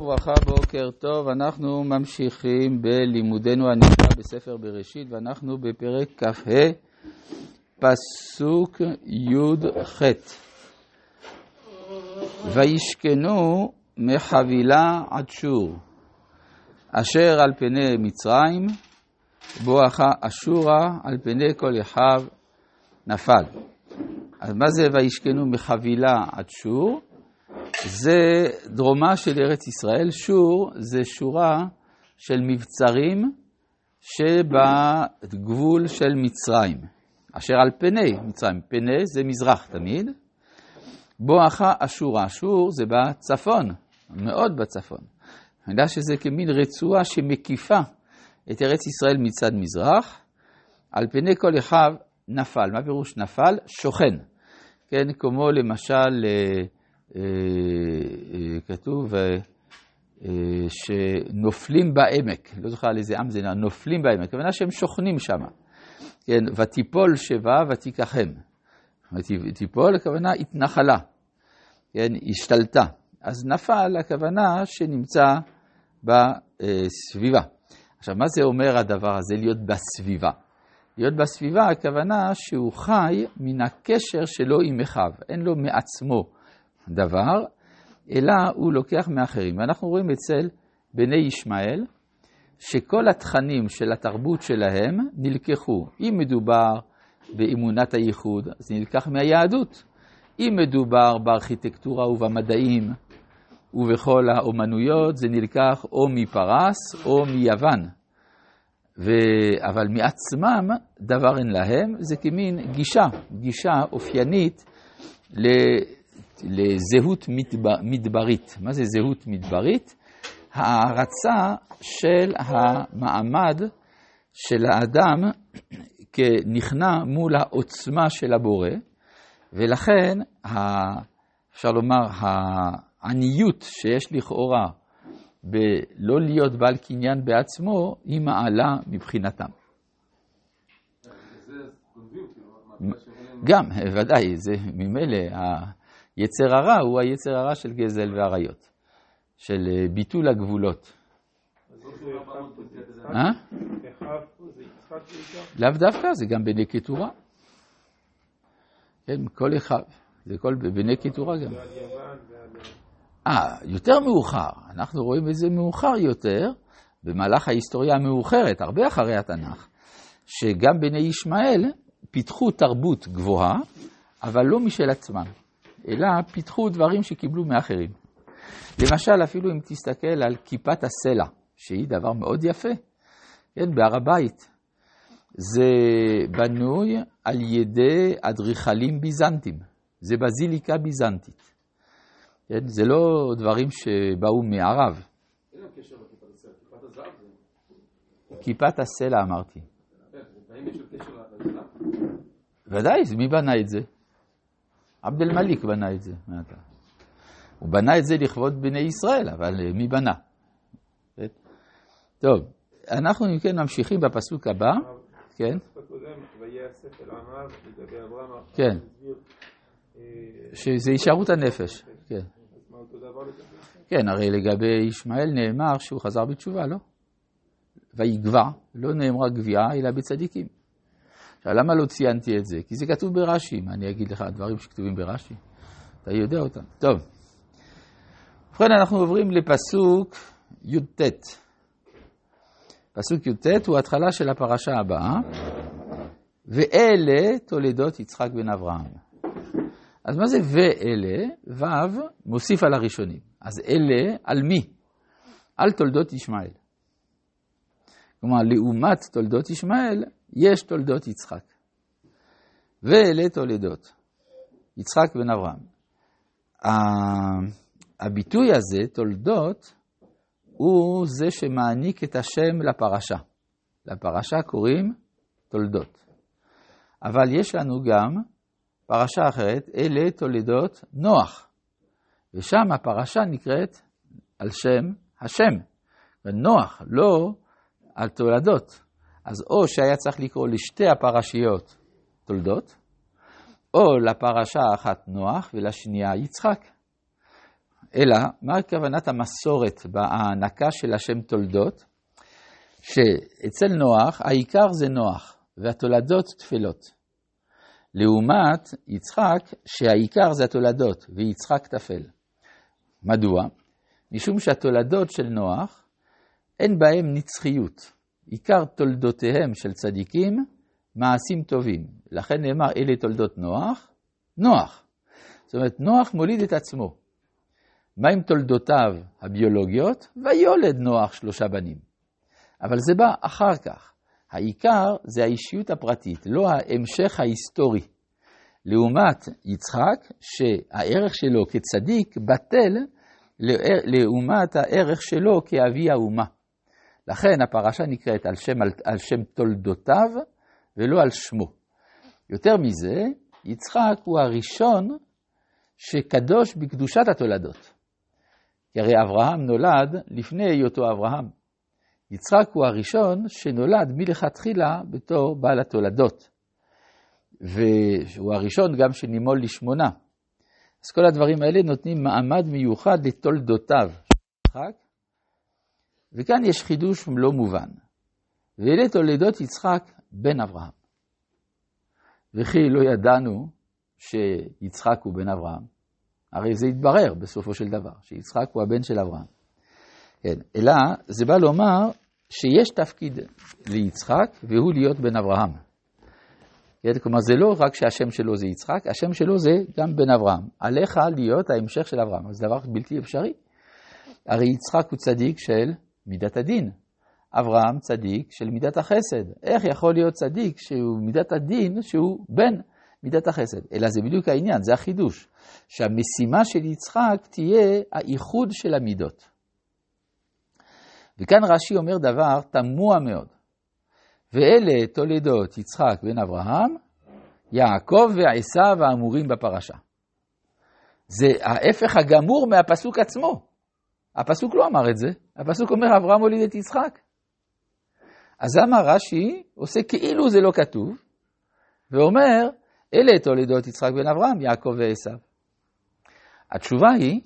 וברכה, בוקר טוב, אנחנו ממשיכים בלימודנו הנפלא בספר בראשית ואנחנו בפרק כ"ה, פסוק י"ח. וישכנו מחבילה עד שור, אשר על פני מצרים, בואכה אשורה על פני כל אחיו נפל. אז מה זה וישכנו מחבילה עד שור? זה דרומה של ארץ ישראל. שור זה שורה של מבצרים שבגבול של מצרים, אשר על פני מצרים. פני זה מזרח תמיד. בואכה. אשור זה בצפון, מאוד בצפון. אני יודע שזה כמין רצועה שמקיפה את ארץ ישראל מצד מזרח. על פני כל אחיו נפל. מה פירוש נפל? שוכן. כן, כמו למשל, אה, כתוב אה, שנופלים בעמק, לא זוכר על איזה עם זה, נופלים בעמק, הכוונה שהם שוכנים שם. כן, ותיפול שבה ותיקחם. ותיפול, הכוונה התנחלה, כן, השתלטה. אז נפל, הכוונה שנמצא בסביבה. עכשיו, מה זה אומר הדבר הזה, להיות בסביבה? להיות בסביבה, הכוונה שהוא חי מן הקשר שלו עם אחיו. אין לו מעצמו דבר, אלא הוא לוקח מאחרים. ואנחנו רואים אצל בני ישמעאל, שכל התכנים של התרבות שלהם נלקחו. אם מדובר באמונת הייחוד, זה נלקח מהיהדות. אם מדובר בארכיטקטורה ובמדעים ובכל האומנויות, זה נלקח או מפרס או מיוון. ו... אבל מעצמם דבר אין להם, זה כמין גישה, גישה אופיינית לזהות מדברית. מה זה זהות מדברית? הערצה של המעמד של האדם כנכנע מול העוצמה של הבורא, ולכן אפשר לומר העניות שיש לכאורה בלא להיות בעל קניין בעצמו, היא מעלה מבחינתם. גם, ודאי, זה ממילא, היצר הרע הוא היצר הרע של גזל ואריות, של ביטול הגבולות. אה? לאו דווקא, זה גם בני קטורה. כן, כל אחד, זה כל בני קטורה גם. אה, יותר מאוחר. אנחנו רואים את זה מאוחר יותר, במהלך ההיסטוריה המאוחרת, הרבה אחרי התנ"ך, שגם בני ישמעאל פיתחו תרבות גבוהה, אבל לא משל עצמם, אלא פיתחו דברים שקיבלו מאחרים. למשל, אפילו אם תסתכל על כיפת הסלע, שהיא דבר מאוד יפה, כן, בהר הבית. זה בנוי על ידי אדריכלים ביזנטים, זה בזיליקה ביזנטית. כן? זה לא דברים שבאו מערב. אין להם קשר לכיפת הסלע, כיפת הזהב זה... כיפת הסלע אמרתי. כן, האם יש קשר לזהב? ודאי, מי בנה את זה? עבד אל מליק בנה את זה. הוא בנה את זה לכבוד בני ישראל, אבל מי בנה? טוב, אנחנו אם כן ממשיכים בפסוק הבא. כן? כן. שזה הישארות הנפש. כן. כן, הרי לגבי ישמעאל נאמר שהוא חזר בתשובה, לא? ויגבע, לא נאמרה גביעה, אלא בצדיקים. למה לא ציינתי את זה? כי זה כתוב ברש"י. מה אני אגיד לך, דברים שכתובים ברש"י? אתה יודע אותם. טוב. ובכן, אנחנו עוברים לפסוק י"ט. פסוק י"ט הוא התחלה של הפרשה הבאה, ואלה תולדות יצחק בן אברהם. אז מה זה ואלה? ו' מוסיף על הראשונים. אז אלה, על מי? על תולדות ישמעאל. כלומר, לעומת תולדות ישמעאל, יש תולדות יצחק. ואלה תולדות. יצחק בן אברהם. הביטוי הזה, תולדות, הוא זה שמעניק את השם לפרשה. לפרשה קוראים תולדות. אבל יש לנו גם פרשה אחרת, אלה תולדות נוח. ושם הפרשה נקראת על שם השם. ונוח, לא על תולדות. אז או שהיה צריך לקרוא לשתי הפרשיות תולדות, או לפרשה אחת נוח ולשנייה יצחק. אלא, מה כוונת המסורת בהענקה של השם תולדות? שאצל נוח, העיקר זה נוח, והתולדות תפלות. לעומת יצחק, שהעיקר זה התולדות, ויצחק תפל. מדוע? משום שהתולדות של נוח, אין בהם נצחיות. עיקר תולדותיהם של צדיקים, מעשים טובים. לכן נאמר, אלה תולדות נוח, נוח. זאת אומרת, נוח מוליד את עצמו. מה עם תולדותיו הביולוגיות? ויולד נוח שלושה בנים. אבל זה בא אחר כך. העיקר זה האישיות הפרטית, לא ההמשך ההיסטורי. לעומת יצחק, שהערך שלו כצדיק בטל לעומת הערך שלו כאבי האומה. לכן הפרשה נקראת על שם, על, על שם תולדותיו ולא על שמו. יותר מזה, יצחק הוא הראשון שקדוש בקדושת התולדות. כי הרי אברהם נולד לפני היותו אברהם. יצחק הוא הראשון שנולד מלכתחילה בתור בעל התולדות. והוא הראשון גם שנימול לשמונה. אז כל הדברים האלה נותנים מעמד מיוחד לתולדותיו של יצחק. וכאן יש חידוש לא מובן. ואלה תולדות יצחק בן אברהם. וכי לא ידענו שיצחק הוא בן אברהם. הרי זה יתברר בסופו של דבר, שיצחק הוא הבן של אברהם. כן, אלא זה בא לומר שיש תפקיד ליצחק והוא להיות בן אברהם. כן, כלומר זה לא רק שהשם שלו זה יצחק, השם שלו זה גם בן אברהם. עליך להיות ההמשך של אברהם, זה דבר בלתי אפשרי. הרי יצחק הוא צדיק של מידת הדין. אברהם צדיק של מידת החסד. איך יכול להיות צדיק שהוא מידת הדין שהוא בן מידת החסד? אלא זה בדיוק העניין, זה החידוש. שהמשימה של יצחק תהיה האיחוד של המידות. וכאן רש"י אומר דבר תמוה מאוד. ואלה תולדות יצחק בן אברהם, יעקב ועשיו האמורים בפרשה. זה ההפך הגמור מהפסוק עצמו. הפסוק לא אמר את זה, הפסוק אומר אברהם הוליד את יצחק. אז למה רש"י עושה כאילו זה לא כתוב, ואומר, אלה תולדות יצחק בן אברהם, יעקב ועשיו. התשובה היא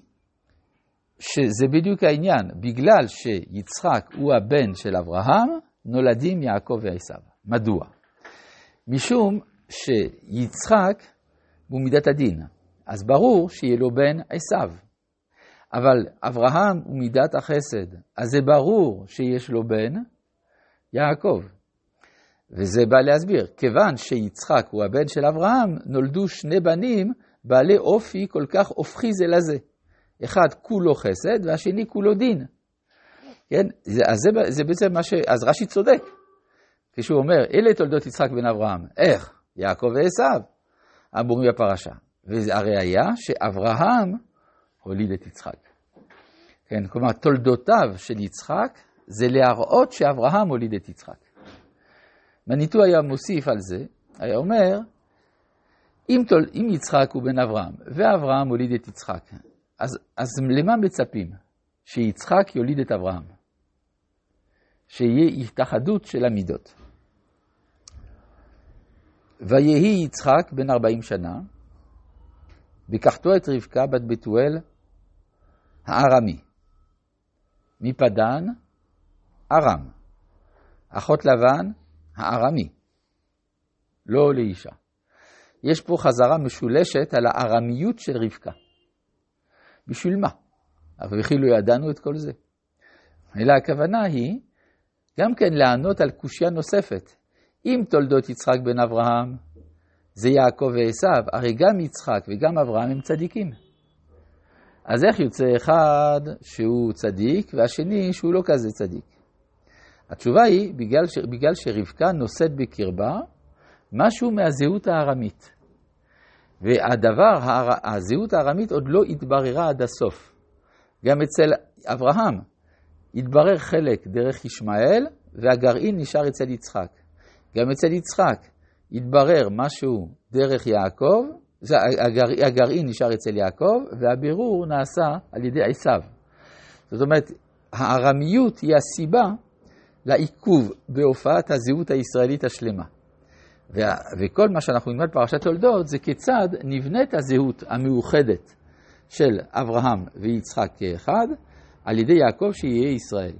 שזה בדיוק העניין, בגלל שיצחק הוא הבן של אברהם, נולדים יעקב ועשיו. מדוע? משום שיצחק הוא מידת הדין, אז ברור שיהיה לו בן עשיו. אבל אברהם הוא מידת החסד, אז זה ברור שיש לו בן יעקב. וזה בא להסביר, כיוון שיצחק הוא הבן של אברהם, נולדו שני בנים בעלי אופי כל כך הופכי זה לזה. אחד כולו חסד והשני כולו דין. כן? אז זה, זה בעצם מה ש... אז רש"י צודק. כשהוא אומר, אלה תולדות יצחק בן אברהם. איך? יעקב ועשיו, אמורים בפרשה. והראיה שאברהם הוליד את יצחק. כן, כלומר, תולדותיו של יצחק זה להראות שאברהם הוליד את יצחק. מניטו היה מוסיף על זה, היה אומר, אם, תול, אם יצחק הוא בן אברהם, ואברהם הוליד את יצחק, אז, אז למה מצפים? שיצחק יוליד את אברהם. שיהיה התאחדות של המידות. ויהי יצחק בן ארבעים שנה, וקחתו את רבקה בת בתואל הארמי, מפדן ארם, אחות לבן הארמי, לא לאישה. יש פה חזרה משולשת על הארמיות של רבקה. בשביל מה? אבל לא ידענו את כל זה. אלא הכוונה היא גם כן לענות על קושייה נוספת. אם תולדות יצחק בן אברהם זה יעקב ועשיו, הרי גם יצחק וגם אברהם הם צדיקים. אז איך יוצא אחד שהוא צדיק והשני שהוא לא כזה צדיק? התשובה היא, בגלל, ש, בגלל שרבקה נושאת בקרבה משהו מהזהות הארמית. והדבר, הזהות הארמית עוד לא התבררה עד הסוף. גם אצל אברהם התברר חלק דרך ישמעאל, והגרעין נשאר אצל יצחק. גם אצל יצחק התברר משהו דרך יעקב, הגרעין, הגרעין נשאר אצל יעקב, והבירור נעשה על ידי עשיו. זאת אומרת, הארמיות היא הסיבה לעיכוב בהופעת הזהות הישראלית השלמה. וכל מה שאנחנו נלמד פרשת תולדות זה כיצד נבנית הזהות המאוחדת של אברהם ויצחק כאחד, על ידי יעקב שיהיה ישראל.